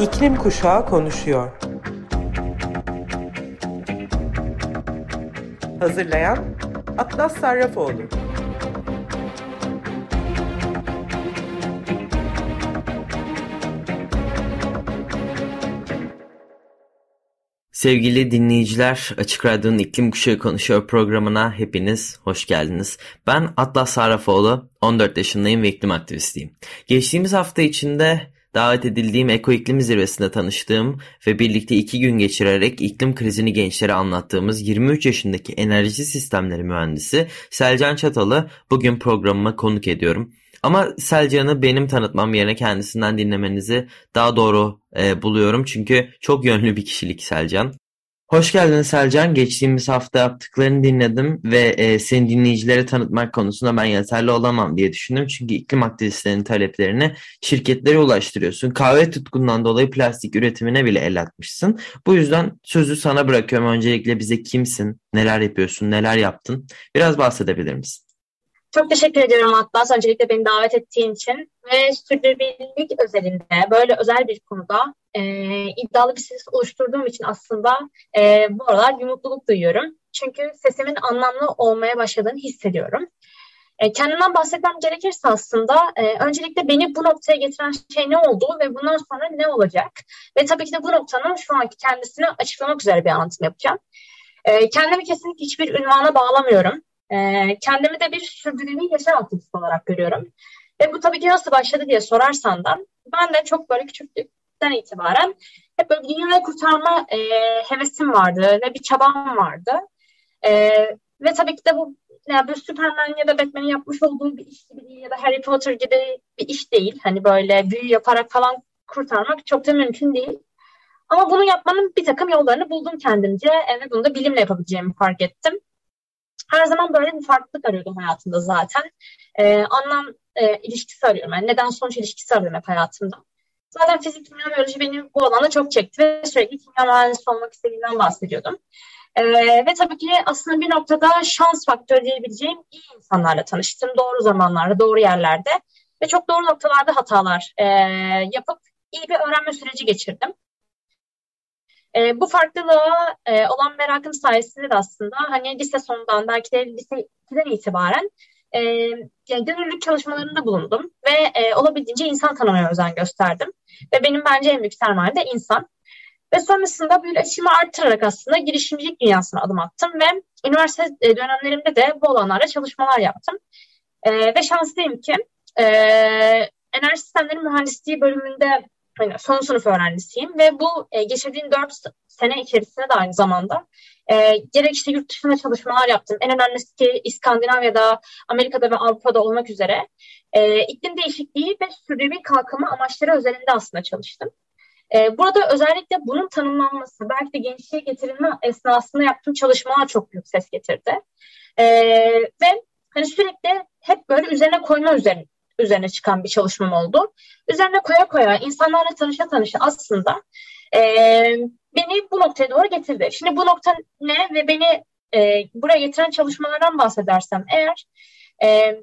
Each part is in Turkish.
İklim Kuşağı konuşuyor. Hazırlayan Atlas Sarrafoğlu. Sevgili dinleyiciler, Açık Radyo'nun İklim Kuşağı Konuşuyor programına hepiniz hoş geldiniz. Ben Atlas Sarrafoğlu, 14 yaşındayım ve iklim aktivistiyim. Geçtiğimiz hafta içinde davet edildiğim Eko İklim Zirvesi'nde tanıştığım ve birlikte iki gün geçirerek iklim krizini gençlere anlattığımız 23 yaşındaki enerji sistemleri mühendisi Selcan Çatalı bugün programıma konuk ediyorum. Ama Selcan'ı benim tanıtmam yerine kendisinden dinlemenizi daha doğru e, buluyorum. Çünkü çok yönlü bir kişilik Selcan. Hoş geldin Selcan. Geçtiğimiz hafta yaptıklarını dinledim ve e, seni dinleyicilere tanıtmak konusunda ben yeterli olamam diye düşündüm. Çünkü iklim aktivistlerinin taleplerini şirketlere ulaştırıyorsun. Kahve tutkundan dolayı plastik üretimine bile el atmışsın. Bu yüzden sözü sana bırakıyorum. Öncelikle bize kimsin, neler yapıyorsun, neler yaptın? Biraz bahsedebilir misin? Çok teşekkür ediyorum Atlas. Öncelikle beni davet ettiğin için ve sürdürülebilirlik özelinde böyle özel bir konuda e, iddialı bir ses oluşturduğum için aslında e, bu aralar bir mutluluk duyuyorum. Çünkü sesimin anlamlı olmaya başladığını hissediyorum. E, kendimden bahsetmem gerekirse aslında e, öncelikle beni bu noktaya getiren şey ne oldu ve bundan sonra ne olacak? Ve tabii ki de bu noktanın şu anki kendisini açıklamak üzere bir anlatım yapacağım. E, kendimi kesinlikle hiçbir ünvana bağlamıyorum. E, kendimi de bir sürdürülebilir yaşam aktivisti olarak görüyorum. Ve bu tabii ki nasıl başladı diye sorarsan da ben de çok böyle küçüklükten itibaren hep böyle dünyayı kurtarma e, hevesim vardı ve bir çabam vardı. E, ve tabii ki de bu yani böyle Superman ya da Batman'in yapmış olduğu bir iş gibi değil ya da Harry Potter gibi bir iş değil. Hani böyle büyü yaparak falan kurtarmak çok da mümkün değil. Ama bunu yapmanın bir takım yollarını buldum kendimce ve bunu da bilimle yapabileceğimi fark ettim her zaman böyle bir farklılık arıyordum hayatımda zaten. Ee, anlam e, ilişkisi arıyorum. Yani neden sonuç ilişkisi arıyorum hep hayatımda. Zaten fizik, kimya, biyoloji beni bu alana çok çekti ve sürekli kimya mühendisi olmak istediğimden bahsediyordum. Ee, ve tabii ki aslında bir noktada şans faktörü diyebileceğim iyi insanlarla tanıştım. Doğru zamanlarda, doğru yerlerde ve çok doğru noktalarda hatalar e, yapıp iyi bir öğrenme süreci geçirdim. E, bu farklılığa e, olan merakım sayesinde de aslında hani lise sonundan belki de lise 2'den itibaren e, yani gönüllülük çalışmalarında bulundum ve e, olabildiğince insan tanımaya özen gösterdim. Ve benim bence en büyük sermayem de insan. Ve sonrasında böyle açımı arttırarak aslında girişimcilik dünyasına adım attım ve üniversite e, dönemlerimde de bu alanlarda çalışmalar yaptım. E, ve şanslıyım ki e, enerji sistemleri mühendisliği bölümünde hani son sınıf öğrencisiyim ve bu e, geçirdiğim dört sene içerisinde de aynı zamanda e, gerek işte yurt dışında çalışmalar yaptım. En önemlisi ki İskandinavya'da, Amerika'da ve Avrupa'da olmak üzere e, iklim değişikliği ve sürdürülebilir kalkınma amaçları özelinde aslında çalıştım. E, burada özellikle bunun tanımlanması, belki de gençliğe getirilme esnasında yaptığım çalışmalar çok büyük ses getirdi. E, ve hani sürekli hep böyle üzerine koyma üzerine üzerine çıkan bir çalışmam oldu. Üzerine koya koya, insanlarla tanışa tanışa aslında e, beni bu noktaya doğru getirdi. Şimdi bu nokta ne ve beni e, buraya getiren çalışmalardan bahsedersem eğer e,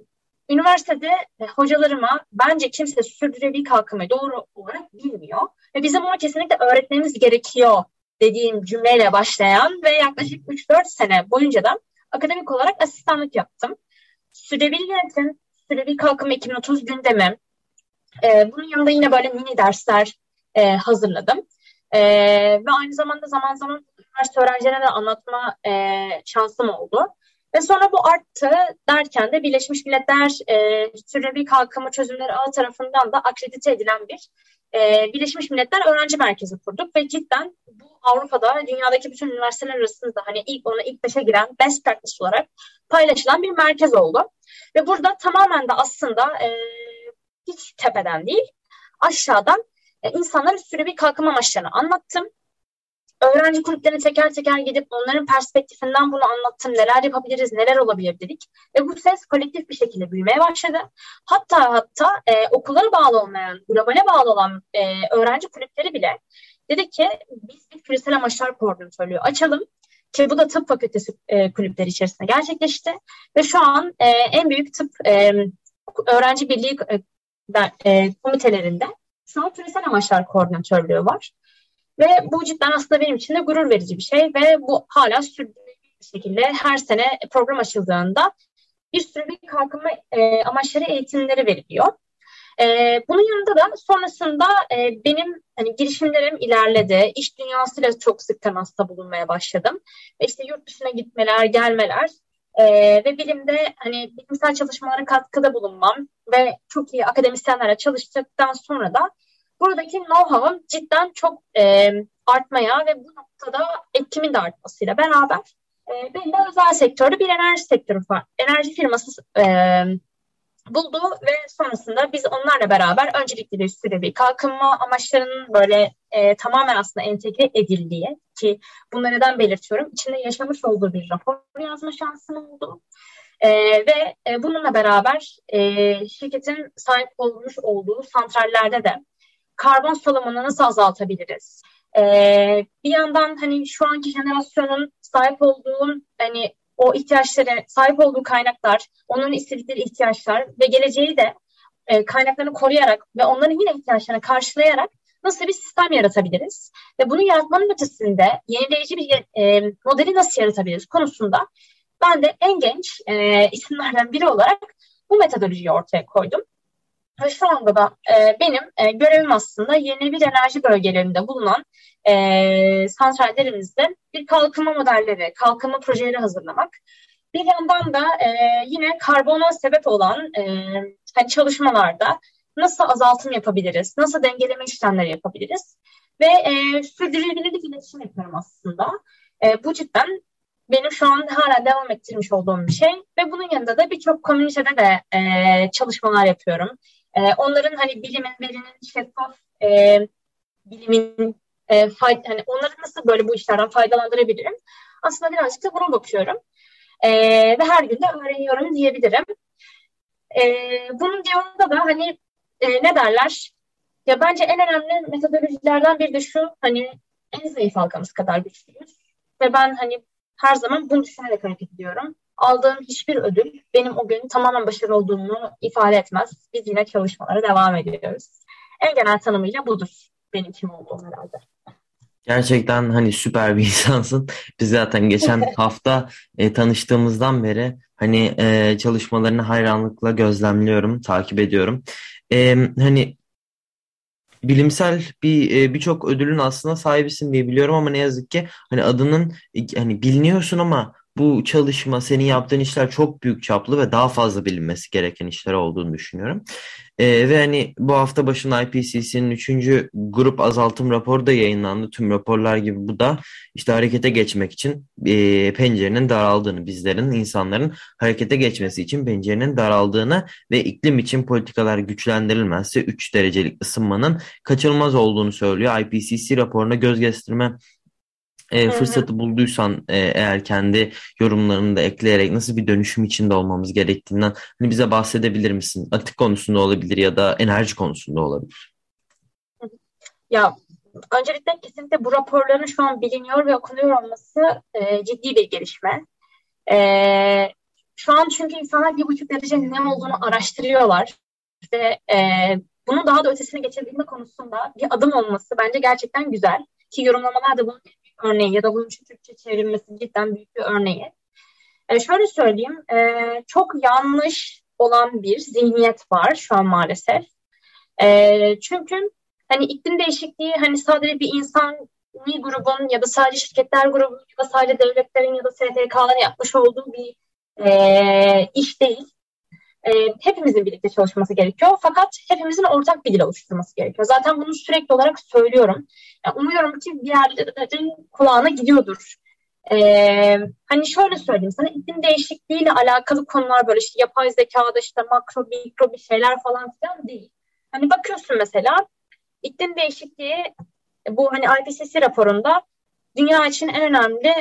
üniversitede e, hocalarıma bence kimse sürdürülebilir kalkınmayı doğru olarak bilmiyor ve bizim bunu kesinlikle öğretmemiz gerekiyor dediğim cümleyle başlayan ve yaklaşık 3-4 sene boyunca da akademik olarak asistanlık yaptım. Sürdürülebilir yönetim, sürdürülebilir kalkınma 2030 gündemi, e, bunun yanında yine böyle mini dersler e, hazırladım. E, ve aynı zamanda zaman zaman üniversite öğrencilerine de anlatma e, şansım oldu. Ve sonra bu arttı derken de Birleşmiş Milletler e, Sürdürülebilir Kalkınma Çözümleri Ağı tarafından da akredite edilen bir e, Birleşmiş Milletler Öğrenci Merkezi kurduk ve cidden bu Avrupa'da dünyadaki bütün üniversiteler arasında hani ilk ona ilk beşe giren best practice olarak paylaşılan bir merkez oldu. Ve burada tamamen de aslında e, hiç tepeden değil aşağıdan e, insanlara süre bir kalkınma amaçlarını anlattım. Öğrenci kulüplerine teker teker gidip onların perspektifinden bunu anlattım. Neler yapabiliriz, neler olabilir dedik. Ve bu ses kolektif bir şekilde büyümeye başladı. Hatta hatta e, okullara bağlı olmayan, globale bağlı olan e, öğrenci kulüpleri bile dedi ki biz bir küresel amaçlar koordinatörlüğü açalım. Ki bu da tıp fakültesi e, kulüpleri içerisinde gerçekleşti. Ve şu an e, en büyük tıp e, öğrenci birliği e, e komitelerinde Şu an küresel amaçlar koordinatörlüğü var. Ve bu cidden aslında benim için de gurur verici bir şey ve bu hala sürdürülebilir bir şekilde her sene program açıldığında bir sürü kalkınma e, amaçları eğitimleri veriliyor. E, bunun yanında da sonrasında e, benim hani girişimlerim ilerledi. İş dünyasıyla çok sık temasta bulunmaya başladım. Ve işte yurt dışına gitmeler, gelmeler e, ve bilimde hani bilimsel çalışmalara katkıda bulunmam ve çok iyi akademisyenlerle çalıştıktan sonra da buradaki know-how'ım cidden çok e, artmaya ve bu noktada etkimin de artmasıyla beraber e, de özel sektörde bir enerji sektörü. Enerji firması e, buldu ve sonrasında biz onlarla beraber öncelikli bir süre bir kalkınma amaçlarının böyle e, tamamen aslında entegre edildiği ki bunları neden belirtiyorum? İçinde yaşamış olduğu bir rapor yazma şansım oldu. E, ve e, bununla beraber e, şirketin sahip olmuş olduğu santrallerde de karbon salımını nasıl azaltabiliriz? Ee, bir yandan hani şu anki jenerasyonun sahip olduğu hani o ihtiyaçlara sahip olduğu kaynaklar, onun istedikleri ihtiyaçlar ve geleceği de e, kaynaklarını koruyarak ve onların yine ihtiyaçlarını karşılayarak nasıl bir sistem yaratabiliriz? Ve bunu yaratmanın ötesinde yenileyici bir e, modeli nasıl yaratabiliriz konusunda ben de en genç e, isimlerden biri olarak bu metodolojiyi ortaya koydum. Ve şu anda da e, benim e, görevim aslında yenilenebilir enerji bölgelerinde bulunan e, santrallerimizde bir kalkınma modelleri, kalkınma projeleri hazırlamak. Bir yandan da e, yine karbona sebep olan e, hani çalışmalarda nasıl azaltım yapabiliriz, nasıl dengeleme işlemleri yapabiliriz ve e, sürdürülebilir iletişim yapıyorum aslında. E, bu cidden benim şu an hala devam ettirmiş olduğum bir şey ve bunun yanında da birçok komünitede de e, çalışmalar yapıyorum. E, onların hani bilimin, verinin şeffaf e, bilimin e, fay, hani onları nasıl böyle bu işlerden faydalandırabilirim? Aslında birazcık da buna bakıyorum. E, ve her gün de öğreniyorum diyebilirim. E, bunun yanında da hani e, ne derler? Ya bence en önemli metodolojilerden biri de şu hani en zayıf halkamız kadar güçlüyüz. Ve ben hani her zaman bunu düşünerek hareket ediyorum. Aldığım hiçbir ödül benim o gün tamamen başarılı olduğumu ifade etmez. Biz yine çalışmalara devam ediyoruz. En genel tanımıyla budur benim kim olduğum herhalde. Gerçekten hani süper bir insansın. Biz zaten geçen hafta e, tanıştığımızdan beri hani e, çalışmalarını hayranlıkla gözlemliyorum, takip ediyorum. E, hani bilimsel bir e, birçok ödülün aslında sahibisin diye biliyorum ama ne yazık ki hani adının hani biliniyorsun ama bu çalışma, senin yaptığın işler çok büyük çaplı ve daha fazla bilinmesi gereken işler olduğunu düşünüyorum. E, ve hani bu hafta başında IPCC'nin 3. grup azaltım raporu da yayınlandı. Tüm raporlar gibi bu da işte harekete geçmek için e, pencerenin daraldığını, bizlerin, insanların harekete geçmesi için pencerenin daraldığını ve iklim için politikalar güçlendirilmezse 3 derecelik ısınmanın kaçınılmaz olduğunu söylüyor. IPCC raporuna göz gestirme e, fırsatı bulduysan e, eğer kendi yorumlarını da ekleyerek nasıl bir dönüşüm içinde olmamız gerektiğinden hani bize bahsedebilir misin? Atık konusunda olabilir ya da enerji konusunda olabilir. Ya öncelikle kesinlikle bu raporların şu an biliniyor ve okunuyor olması e, ciddi bir gelişme. E, şu an çünkü insanlar bir buçuk derece ne olduğunu araştırıyorlar ve e, bunun daha da ötesine geçebilme konusunda bir adım olması bence gerçekten güzel. Ki yorumlamalar da bunun örneği ya da bunun için Türkçe çevrilmesi cidden büyük bir örneği. E, şöyle söyleyeyim, e, çok yanlış olan bir zihniyet var şu an maalesef. E, çünkü hani iklim değişikliği hani sadece bir insan grubun ya da sadece şirketler grubunun ya da sadece devletlerin ya da STK'ların yapmış olduğu bir e, iş değil. E, hepimizin birlikte çalışması gerekiyor. Fakat hepimizin ortak bir dil oluşturması gerekiyor. Zaten bunu sürekli olarak söylüyorum. Yani umuyorum ki bir yerlerin kulağına gidiyordur. Ee, hani şöyle söyleyeyim sana iklim değişikliğiyle alakalı konular böyle işte yapay zekada işte makro mikro bir şeyler falan filan değil. Hani bakıyorsun mesela iklim değişikliği bu hani IPCC raporunda dünya için en önemli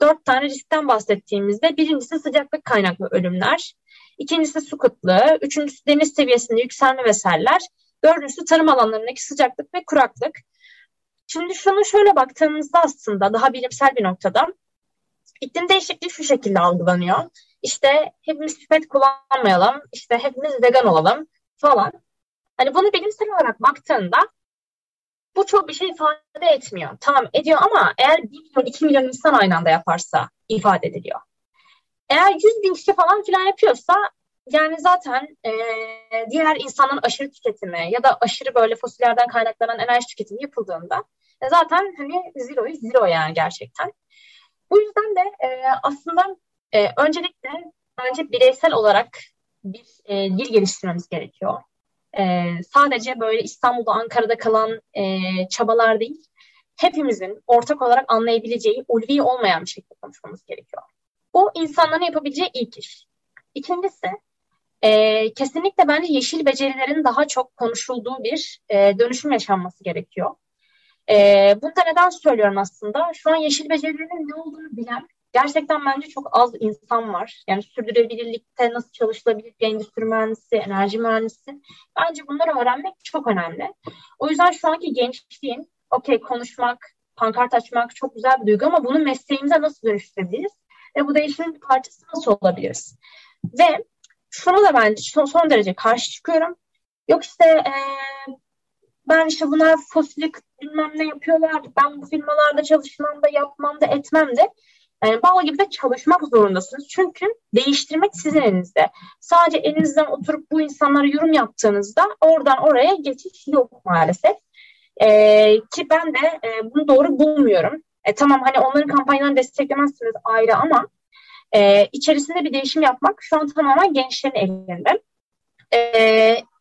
dört tane riskten bahsettiğimizde birincisi sıcaklık kaynaklı ölümler, ikincisi su kıtlığı, üçüncüsü deniz seviyesinde yükselme ve seller, dördüncüsü tarım alanlarındaki sıcaklık ve kuraklık. Şimdi şunu şöyle baktığımızda aslında daha bilimsel bir noktada iklim değişikliği şu şekilde algılanıyor. İşte hepimiz pipet kullanmayalım, işte hepimiz vegan olalım falan. Hani bunu bilimsel olarak baktığında bu çok bir şey ifade etmiyor. Tamam ediyor ama eğer 1 milyon 2 milyon insan aynı anda yaparsa ifade ediliyor. Eğer 100 bin kişi falan filan yapıyorsa yani zaten e, diğer insanların aşırı tüketimi ya da aşırı böyle fosillerden kaynaklanan enerji tüketimi yapıldığında e, zaten hani zero zero yani gerçekten. Bu yüzden de e, aslında e, öncelikle bence bireysel olarak bir e, dil geliştirmemiz gerekiyor. E, sadece böyle İstanbul'da, Ankara'da kalan e, çabalar değil, hepimizin ortak olarak anlayabileceği, ulvi olmayan bir şekilde konuşmamız gerekiyor. Bu insanların yapabileceği ilk iş. İkincisi, e, kesinlikle bence yeşil becerilerin daha çok konuşulduğu bir e, dönüşüm yaşanması gerekiyor. E, bunu da neden söylüyorum aslında? Şu an yeşil becerilerin ne olduğunu bilen gerçekten bence çok az insan var. Yani sürdürülebilirlikte nasıl çalışılabilir bir endüstri mühendisi, enerji mühendisi. Bence bunları öğrenmek çok önemli. O yüzden şu anki gençliğin okey konuşmak, pankart açmak çok güzel bir duygu ama bunu mesleğimize nasıl dönüştürebiliriz? Ve bu değişimin bir parçası nasıl olabiliriz? Ve şunu da ben son, son derece karşı çıkıyorum. Yok işte e, ben işte bunlar fosil bilmem ne yapıyorlar. Ben bu firmalarda çalışmam da yapmam da etmem de. Yani bal gibi de çalışmak zorundasınız. Çünkü değiştirmek sizin elinizde. Sadece elinizden oturup bu insanlara yorum yaptığınızda oradan oraya geçiş yok maalesef. Ee, ki ben de e, bunu doğru bulmuyorum. E, tamam hani onların kampanyalarını desteklemezsiniz ayrı ama e, içerisinde bir değişim yapmak şu an tamamen gençlerin elinde. E,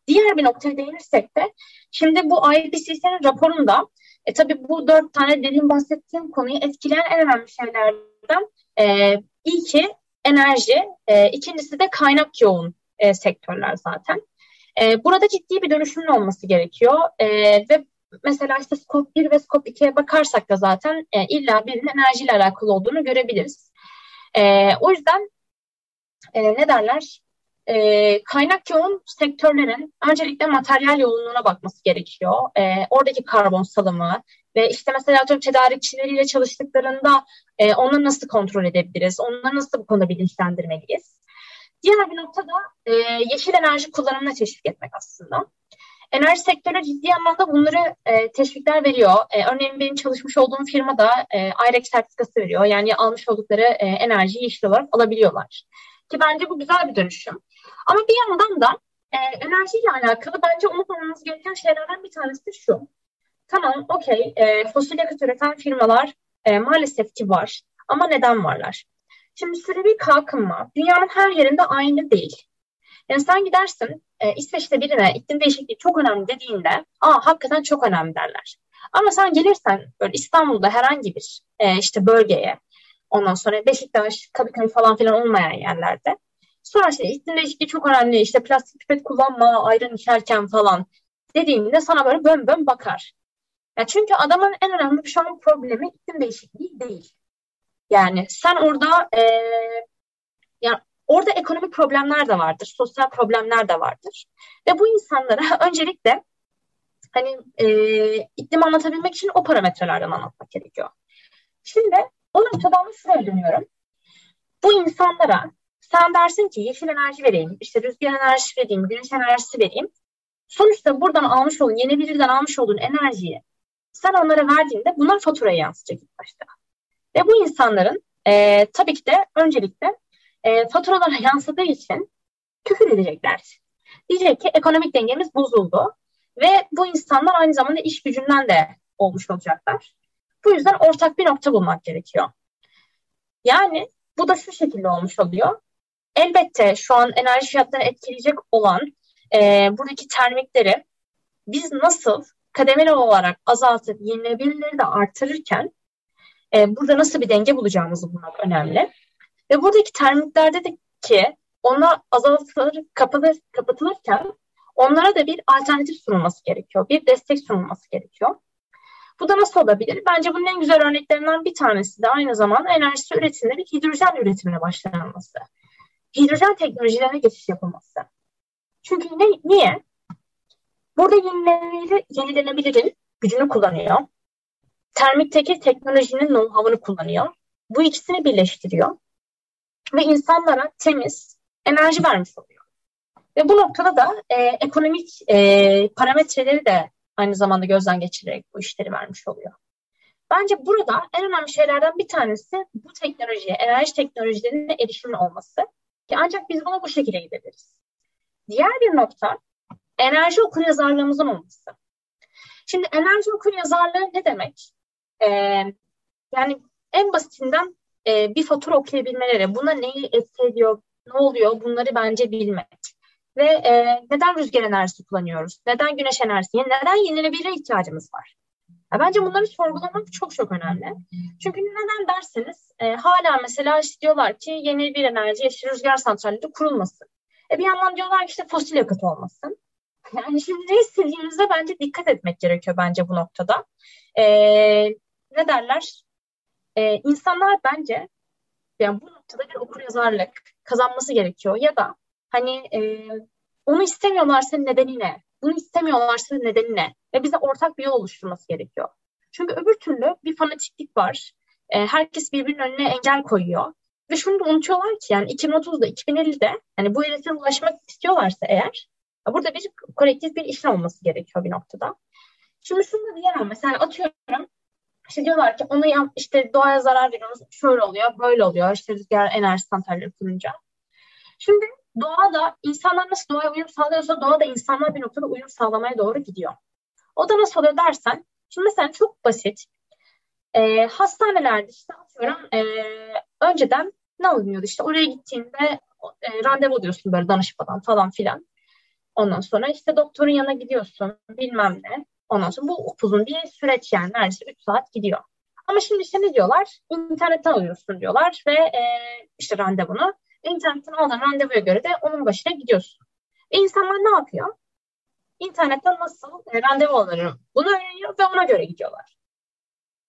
diğer bir noktaya değinirsek de şimdi bu IPCC'nin raporunda e, tabii bu dört tane dediğim bahsettiğim konuyu etkileyen en önemli şeylerden e, ilki enerji, e, ikincisi de kaynak yoğun e, sektörler zaten. E, burada ciddi bir dönüşümün olması gerekiyor e, ve mesela işte Scope 1 ve Scope 2'ye bakarsak da zaten e, illa birinin enerjiyle alakalı olduğunu görebiliriz. E, o yüzden e, ne derler? E, kaynak yoğun sektörlerin öncelikle materyal yoğunluğuna bakması gerekiyor. E, oradaki karbon salımı ve işte mesela tüm tedarikçileriyle çalıştıklarında e, onları nasıl kontrol edebiliriz? Onları nasıl bu konuda bilinçlendirmeliyiz? Diğer bir nokta da e, yeşil enerji kullanımına teşvik etmek aslında. Enerji sektörü ciddi anlamda bunları e, teşvikler veriyor. E, örneğin benim çalışmış olduğum firma da e, IREX sertifikası veriyor. Yani almış oldukları e, enerjiyi yeşil olarak alabiliyorlar. Ki bence bu güzel bir dönüşüm. Ama bir yandan da e, enerjiyle alakalı bence unutmamamız gereken şeylerden bir tanesi şu. Tamam, okey, e, fosil yakıt üreten firmalar e, maalesef ki var. Ama neden varlar? Şimdi sürevi kalkınma dünyanın her yerinde aynı değil. Yani sen gidersin e, İsveç'te birine iklim değişikliği çok önemli dediğinde aa hakikaten çok önemli derler. Ama sen gelirsen böyle İstanbul'da herhangi bir e, işte bölgeye ondan sonra Beşiktaş, Kadıköy falan filan olmayan yerlerde sonra işte iklim değişikliği çok önemli işte plastik pipet kullanma ayran içerken falan dediğinde sana böyle bön bön bakar. Ya çünkü adamın en önemli şu an problemi iklim değişikliği değil. Yani sen orada e, ya Orada ekonomik problemler de vardır, sosyal problemler de vardır. Ve bu insanlara öncelikle hani e, iklim anlatabilmek için o parametrelerden anlatmak gerekiyor. Şimdi o noktadan şuraya dönüyorum. Bu insanlara sen dersin ki yeşil enerji vereyim, işte rüzgar enerjisi vereyim, güneş enerjisi vereyim. Sonuçta buradan almış olduğun, yeni birinden almış olduğun enerjiyi sen onlara verdiğinde bunlar faturaya yansıyacak ilk başta. Ve bu insanların e, tabii ki de öncelikle e, faturalara yansıdığı için küfür edecekler. Diyecek ki ekonomik dengemiz bozuldu ve bu insanlar aynı zamanda iş gücünden de olmuş olacaklar. Bu yüzden ortak bir nokta bulmak gerekiyor. Yani bu da şu şekilde olmuş oluyor. Elbette şu an enerji fiyatlarını etkileyecek olan e, buradaki termikleri biz nasıl kademeli olarak azaltıp yenilebilirleri de artırırken e, burada nasıl bir denge bulacağımızı bulmak önemli. Ve buradaki termiklerde de ki onlar azaltılır, kapatılır, kapatılırken onlara da bir alternatif sunulması gerekiyor. Bir destek sunulması gerekiyor. Bu da nasıl olabilir? Bence bunun en güzel örneklerinden bir tanesi de aynı zamanda enerjisi üretiminde bir hidrojen üretimine başlanması. Hidrojen teknolojilerine geçiş yapılması. Çünkü ne, niye? Burada yenilenebilir, yenilenebilirin gücünü kullanıyor. Termikteki teknolojinin know-how'ını kullanıyor. Bu ikisini birleştiriyor ve insanlara temiz enerji vermiş oluyor. Ve bu noktada da e, ekonomik e, parametreleri de aynı zamanda gözden geçirerek bu işleri vermiş oluyor. Bence burada en önemli şeylerden bir tanesi bu teknolojiye, enerji teknolojilerinin erişimin olması. Ki ancak biz buna bu şekilde gidebiliriz. Diğer bir nokta enerji okur yazarlığımızın olması. Şimdi enerji okur yazarlığı ne demek? Ee, yani en basitinden e, bir fatura okuyabilmeleri, buna neyi etki ediyor, ne oluyor bunları bence bilmek. Ve e, neden rüzgar enerjisi kullanıyoruz? Neden güneş enerjisi? Neden yenilenebilir ihtiyacımız var? Ya bence bunları sorgulamak çok çok önemli. Çünkü neden derseniz e, hala mesela işte diyorlar ki yeni bir enerji işte rüzgar santralleri kurulmasın. E bir yandan diyorlar ki işte fosil yakıt olmasın. Yani şimdi ne istediğimizde bence dikkat etmek gerekiyor bence bu noktada. E, ne derler? E, insanlar bence yani bu noktada bir okur yazarlık kazanması gerekiyor ya da hani e, onu istemiyorlarsa nedeni ne? Bunu istemiyorlarsa nedeni ne? Ve bize ortak bir yol oluşturması gerekiyor. Çünkü öbür türlü bir fanatiklik var. E, herkes birbirinin önüne engel koyuyor. Ve şunu da unutuyorlar ki yani 2030'da, 2050'de hani bu hedefe ulaşmak istiyorlarsa eğer burada bir kolektif bir işlem olması gerekiyor bir noktada. Şimdi şunu da diyemem. Mesela atıyorum işte diyorlar ki onu yap, işte doğaya zarar veriyoruz. Şöyle oluyor, böyle oluyor. İşte rüzgar enerji santralleri kurunca. Şimdi doğada insanlar nasıl doğaya uyum sağlıyorsa doğada insanlar bir noktada uyum sağlamaya doğru gidiyor. O da nasıl oluyor dersen, şimdi mesela çok basit. E, hastanelerde işte atıyorum e, önceden ne alınıyordu işte oraya gittiğinde e, randevu alıyorsun böyle danışmadan falan filan. Ondan sonra işte doktorun yanına gidiyorsun bilmem ne. Ondan sonra bu uzun bir süreç yani neredeyse 3 saat gidiyor. Ama şimdi işte ne diyorlar? İnternetten alıyorsun diyorlar ve e, işte randevunu. İnternetten aldığın randevuya göre de onun başına gidiyorsun. E insanlar ne yapıyor? İnternetten nasıl e, randevu alırım bunu öğreniyor ve ona göre gidiyorlar.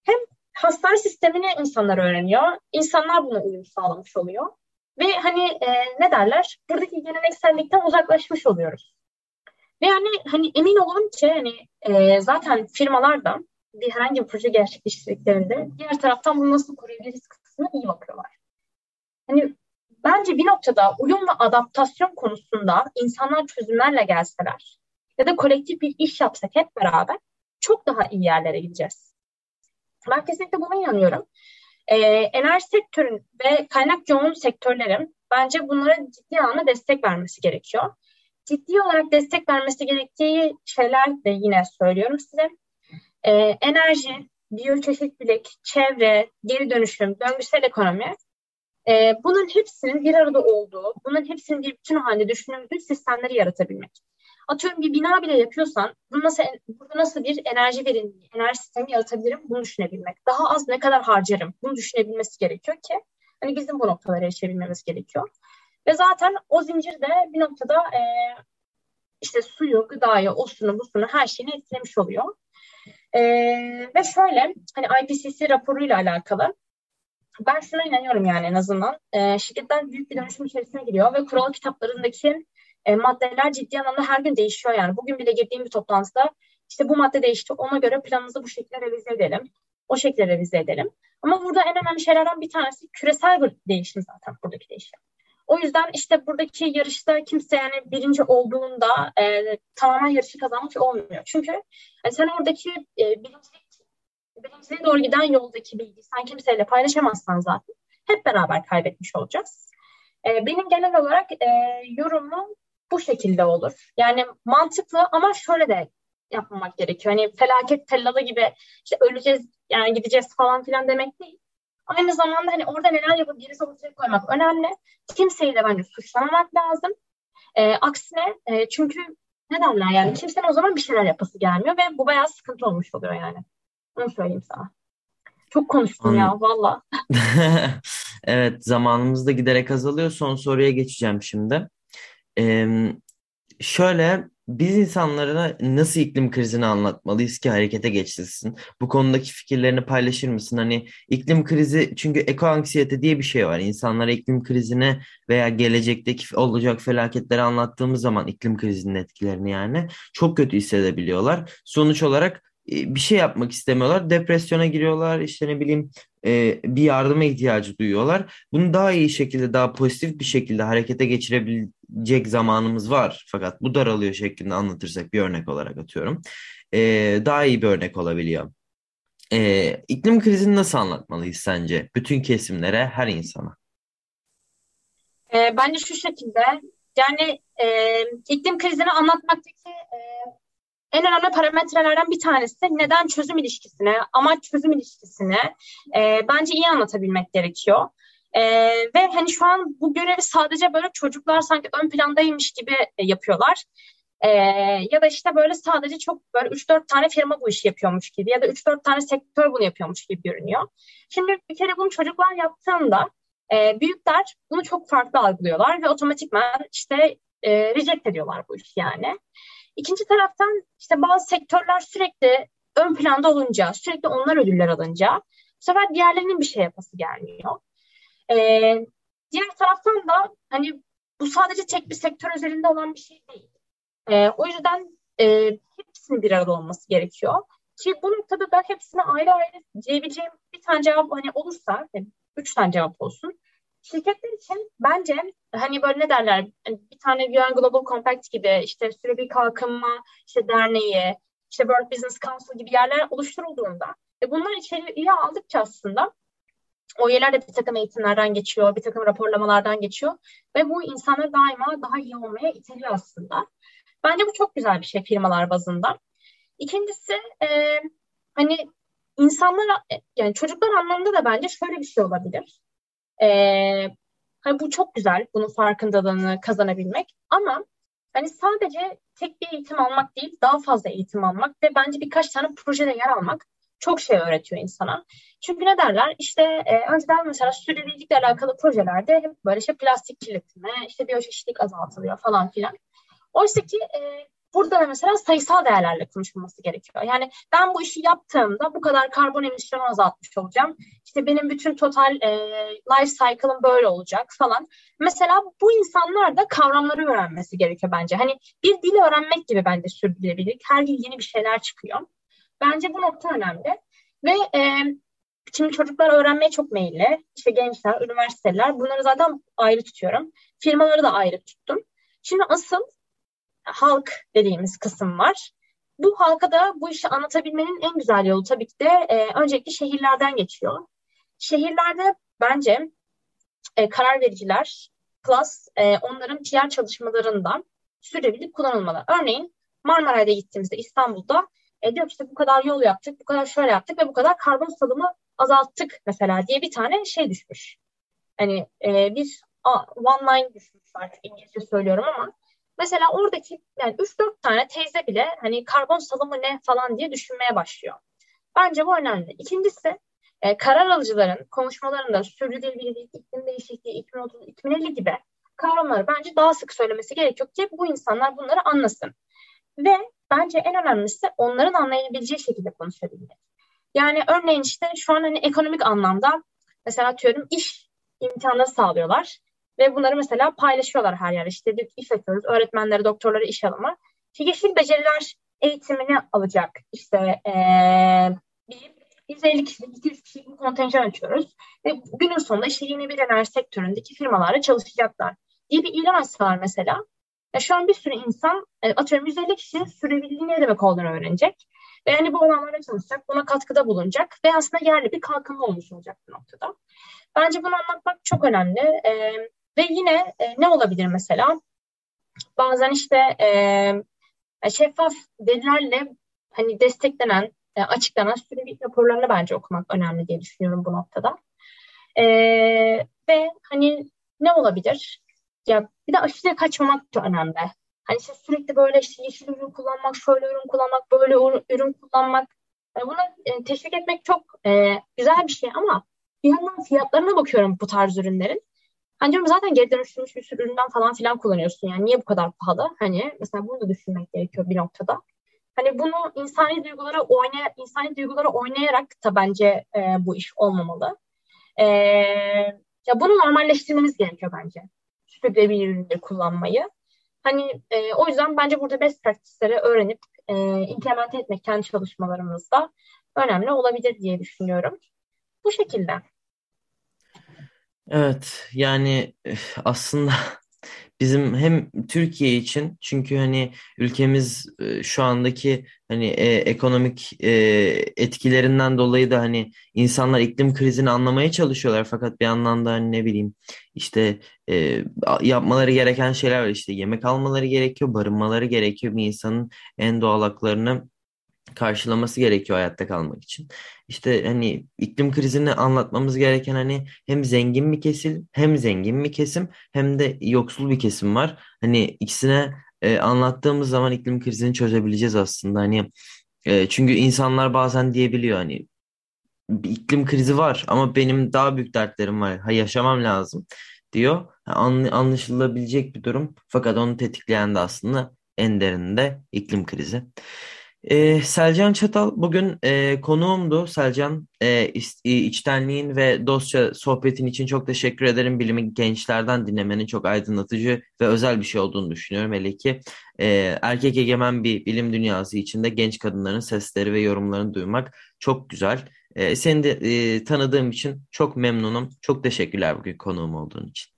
Hem hastane sistemini insanlar öğreniyor. İnsanlar buna uyum sağlamış oluyor. Ve hani e, ne derler? Buradaki geleneksellikten uzaklaşmış oluyoruz. Ve yani hani emin olun ki hani e, zaten firmalar da bir herhangi bir proje gerçekleştirdiklerinde diğer taraftan bunu nasıl koruyabiliriz kısmına iyi bakıyorlar. Hani bence bir noktada uyum ve adaptasyon konusunda insanlar çözümlerle gelseler ya da kolektif bir iş yapsak hep beraber çok daha iyi yerlere gideceğiz. Ben kesinlikle buna inanıyorum. Ee, enerji sektörün ve kaynak yoğun sektörlerin bence bunlara ciddi anlamda destek vermesi gerekiyor. Ciddi olarak destek vermesi gerektiği şeyler de yine söylüyorum size. Ee, enerji, biyoçeşitlilik, çevre, geri dönüşüm, döngüsel ekonomi e, bunun hepsinin bir arada olduğu, bunun hepsinin bir bütün halinde düşünüldüğü sistemleri yaratabilmek. Atıyorum bir bina bile yapıyorsan bunu nasıl, burada nasıl bir enerji verimliliği, enerji sistemi yaratabilirim bunu düşünebilmek. Daha az ne kadar harcarım bunu düşünebilmesi gerekiyor ki hani bizim bu noktalara erişebilmemiz gerekiyor. Ve zaten o zincirde bir noktada e, işte suyu, gıdayı, osunu, busunu her şeyini etkilemiş oluyor. E, ve şöyle hani IPCC raporuyla alakalı ben şuna inanıyorum yani en azından. E, şirketler büyük bir dönüşüm içerisine giriyor ve kural kitaplarındaki e, maddeler ciddi anlamda her gün değişiyor yani. Bugün bile girdiğim bir toplantıda işte bu madde değişti ona göre planımızı bu şekilde revize edelim. O şekilde revize edelim. Ama burada en önemli şeylerden bir tanesi küresel bir değişim zaten buradaki değişim. O yüzden işte buradaki yarışta kimse yani birinci olduğunda e, tamamen yarışı kazanmış olmuyor. Çünkü yani sen oradaki e, birincilik, birinciliğe doğru giden yoldaki bilgiyi sen kimseyle paylaşamazsan zaten hep beraber kaybetmiş olacağız. E, benim genel olarak e, yorumum bu şekilde olur. Yani mantıklı ama şöyle de yapmamak gerekiyor. Hani felaket tellalı gibi işte öleceğiz yani gideceğiz falan filan demek değil. Aynı zamanda hani orada neler yapıp gerisi ortaya koymak önemli. Kimseyi de bence suçlamamak lazım. E, aksine e, çünkü ne derler yani kimsenin o zaman bir şeyler yapası gelmiyor ve bu bayağı sıkıntı olmuş oluyor yani. Onu söyleyeyim sana. Çok konuştum Anladım. ya valla. evet zamanımız da giderek azalıyor. Son soruya geçeceğim şimdi. Ee, şöyle biz insanlara nasıl iklim krizini anlatmalıyız ki harekete geçsin? Bu konudaki fikirlerini paylaşır mısın? Hani iklim krizi çünkü eko anksiyete diye bir şey var. İnsanlara iklim krizini veya gelecekteki olacak felaketleri anlattığımız zaman iklim krizinin etkilerini yani çok kötü hissedebiliyorlar. Sonuç olarak bir şey yapmak istemiyorlar. Depresyona giriyorlar. İşte ne bileyim e, bir yardıma ihtiyacı duyuyorlar. Bunu daha iyi şekilde, daha pozitif bir şekilde harekete geçirebil anlatabilecek zamanımız var fakat bu daralıyor şeklinde anlatırsak bir örnek olarak atıyorum. E, daha iyi bir örnek olabiliyor. E, iklim krizini nasıl anlatmalıyız sence? Bütün kesimlere, her insana. E, bence şu şekilde yani e, iklim krizini anlatmaktaki e, en önemli parametrelerden bir tanesi neden çözüm ilişkisine, amaç çözüm ilişkisine e, bence iyi anlatabilmek gerekiyor. E, ve hani şu an bu görevi sadece böyle çocuklar sanki ön plandaymış gibi e, yapıyorlar. E, ya da işte böyle sadece çok böyle 3-4 tane firma bu işi yapıyormuş gibi ya da 3-4 tane sektör bunu yapıyormuş gibi görünüyor. Şimdi bir kere bunu çocuklar yaptığında e, büyükler bunu çok farklı algılıyorlar ve otomatikman işte e, reject ediyorlar bu işi yani. İkinci taraftan işte bazı sektörler sürekli ön planda olunca, sürekli onlar ödüller alınca bu sefer diğerlerinin bir şey yapası gelmiyor. Ee, diğer taraftan da hani bu sadece tek bir sektör özelinde olan bir şey değil. Ee, o yüzden e, hepsinin bir arada olması gerekiyor. Ki bu noktada da hepsine ayrı ayrı diyebileceğim bir tane cevap hani olursa, yani üç tane cevap olsun. Şirketler için bence hani böyle ne derler hani bir tane UN Global Compact gibi işte sürekli kalkınma işte derneği işte World Business Council gibi yerler oluşturulduğunda ve bunlar içeri iyi aldıkça aslında o yerler de bir takım eğitimlerden geçiyor, bir takım raporlamalardan geçiyor ve bu insanlar daima daha iyi olmaya iteliyor aslında. Bence bu çok güzel bir şey firmalar bazında. İkincisi e, hani insanlar yani çocuklar anlamında da bence şöyle bir şey olabilir. Ee, hani bu çok güzel, bunun farkındalığını kazanabilmek. Ama hani sadece tek bir eğitim almak değil, daha fazla eğitim almak ve bence birkaç tane projede yer almak çok şey öğretiyor insana. Çünkü ne derler? İşte e, önceden mesela sürdürülebilirlikle alakalı projelerde hep böyle işte plastik kirletme, işte biyoçeşitlik azaltılıyor falan filan. Oysa ki e, burada da mesela sayısal değerlerle konuşulması gerekiyor. Yani ben bu işi yaptığımda bu kadar karbon emisyonu azaltmış olacağım. İşte benim bütün total e, life cycle'ım böyle olacak falan. Mesela bu insanlar da kavramları öğrenmesi gerekiyor bence. Hani bir dil öğrenmek gibi bence sürdürülebilirlik. Her yıl yeni bir şeyler çıkıyor. Bence bu nokta önemli. Ve e, şimdi çocuklar öğrenmeye çok meyilli. İşte gençler, üniversiteler bunları zaten ayrı tutuyorum. Firmaları da ayrı tuttum. Şimdi asıl halk dediğimiz kısım var. Bu halka da bu işi anlatabilmenin en güzel yolu tabii ki de e, öncelikle şehirlerden geçiyor. Şehirlerde bence e, karar vericiler plus e, onların PR çalışmalarından sürdürülebilir kullanılmalı. Örneğin Marmaray'da gittiğimizde İstanbul'da e, diyor ki işte bu kadar yol yaptık, bu kadar şöyle yaptık ve bu kadar karbon salımı azalttık mesela diye bir tane şey düşmüş. Hani e, bir one line düşmüş artık İngilizce söylüyorum ama Mesela oradaki yani 3-4 tane teyze bile hani karbon salımı ne falan diye düşünmeye başlıyor. Bence bu önemli. İkincisi e, karar alıcıların konuşmalarında sürdürülebilirlik, iklim değişikliği, 2030, 2050 gibi kavramları bence daha sık söylemesi gerekiyor ki bu insanlar bunları anlasın. Ve bence en önemlisi onların anlayabileceği şekilde konuşabilmek. Yani örneğin işte şu an hani ekonomik anlamda mesela atıyorum iş imkanları sağlıyorlar. Ve bunları mesela paylaşıyorlar her yer. İşte bir iş açıyoruz. Öğretmenlere, doktorlara iş alımı. İşte yeşil beceriler eğitimini alacak. İşte ee, bir 150 kişilik, 200 kişilik bir kontenjan açıyoruz. Ve günün sonunda işte yeni bir enerji sektöründeki firmalarla çalışacaklar diye bir ilan açsalar mesela. Ya şu an bir sürü insan atıyorum 150 kişinin sürebildiği ne demek olduğunu öğrenecek. Ve yani bu alanlarda çalışacak, buna katkıda bulunacak ve aslında yerli bir kalkınma olmuş olacak bu noktada. Bence bunu anlatmak çok önemli. Ee, ve yine e, ne olabilir mesela? Bazen işte e, şeffaf verilerle hani desteklenen, e, açıklanan sürekli raporlarla bence okumak önemli diye düşünüyorum bu noktada. E, ve hani ne olabilir? Ya bir de aşırı kaçmamak da önemli. Hani işte sürekli böyle işte yeşil ürün kullanmak, şöyle ürün kullanmak, böyle ürün kullanmak. Yani bunu e, teşvik etmek çok e, güzel bir şey ama bir yandan fiyatlarına bakıyorum bu tarz ürünlerin. Hani diyorum zaten geri dönüştürülmüş bir sürü üründen falan filan kullanıyorsun yani niye bu kadar pahalı? Hani mesela bunu da düşünmek gerekiyor bir noktada. Hani bunu insani duygulara oynay insani duygulara oynayarak da bence e, bu iş olmamalı. E, ya bunu normalleştirmemiz gerekiyor bence. Sürdürülebilir ürünleri kullanmayı. Hani e, o yüzden bence burada best practice'leri öğrenip e, implement etmek kendi çalışmalarımızda önemli olabilir diye düşünüyorum. Bu şekilde. Evet yani aslında Bizim hem Türkiye için çünkü hani ülkemiz şu andaki hani e, ekonomik e, etkilerinden dolayı da hani insanlar iklim krizini anlamaya çalışıyorlar. Fakat bir yandan da hani ne bileyim işte e, yapmaları gereken şeyler var. İşte yemek almaları gerekiyor, barınmaları gerekiyor. Bir insanın en doğal haklarını karşılaması gerekiyor hayatta kalmak için. İşte hani iklim krizini anlatmamız gereken hani hem zengin bir kesim hem zengin bir kesim hem de yoksul bir kesim var. Hani ikisine e, anlattığımız zaman iklim krizini çözebileceğiz aslında. Hani e, çünkü insanlar bazen diyebiliyor hani bir iklim krizi var ama benim daha büyük dertlerim var. Ha, yaşamam lazım diyor. anlaşılabilecek bir durum. Fakat onu tetikleyen de aslında en derinde iklim krizi. Ee, Selcan Çatal bugün e, konuğumdu. Selcan e, içtenliğin ve dostça sohbetin için çok teşekkür ederim. Bilimi gençlerden dinlemenin çok aydınlatıcı ve özel bir şey olduğunu düşünüyorum. Hele ki e, erkek egemen bir bilim dünyası içinde genç kadınların sesleri ve yorumlarını duymak çok güzel. E, seni de e, tanıdığım için çok memnunum. Çok teşekkürler bugün konuğum olduğun için.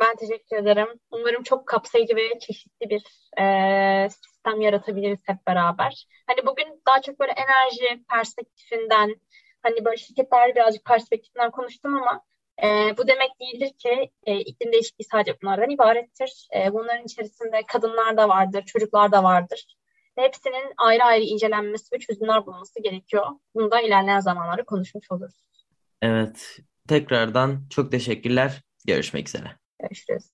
Ben teşekkür ederim. Umarım çok kapsayıcı ve çeşitli bir e, sistem yaratabiliriz hep beraber. Hani bugün daha çok böyle enerji perspektifinden, hani böyle şirketler birazcık perspektifinden konuştum ama e, bu demek değildir ki e, iklim değişikliği sadece bunlardan ibarettir. E, bunların içerisinde kadınlar da vardır, çocuklar da vardır. Hepsinin ayrı ayrı incelenmesi ve çözümler bulunması gerekiyor. Bunu da ilerleyen zamanlarda konuşmuş oluruz. Evet, tekrardan çok teşekkürler. Görüşmek üzere. Görüşürüz.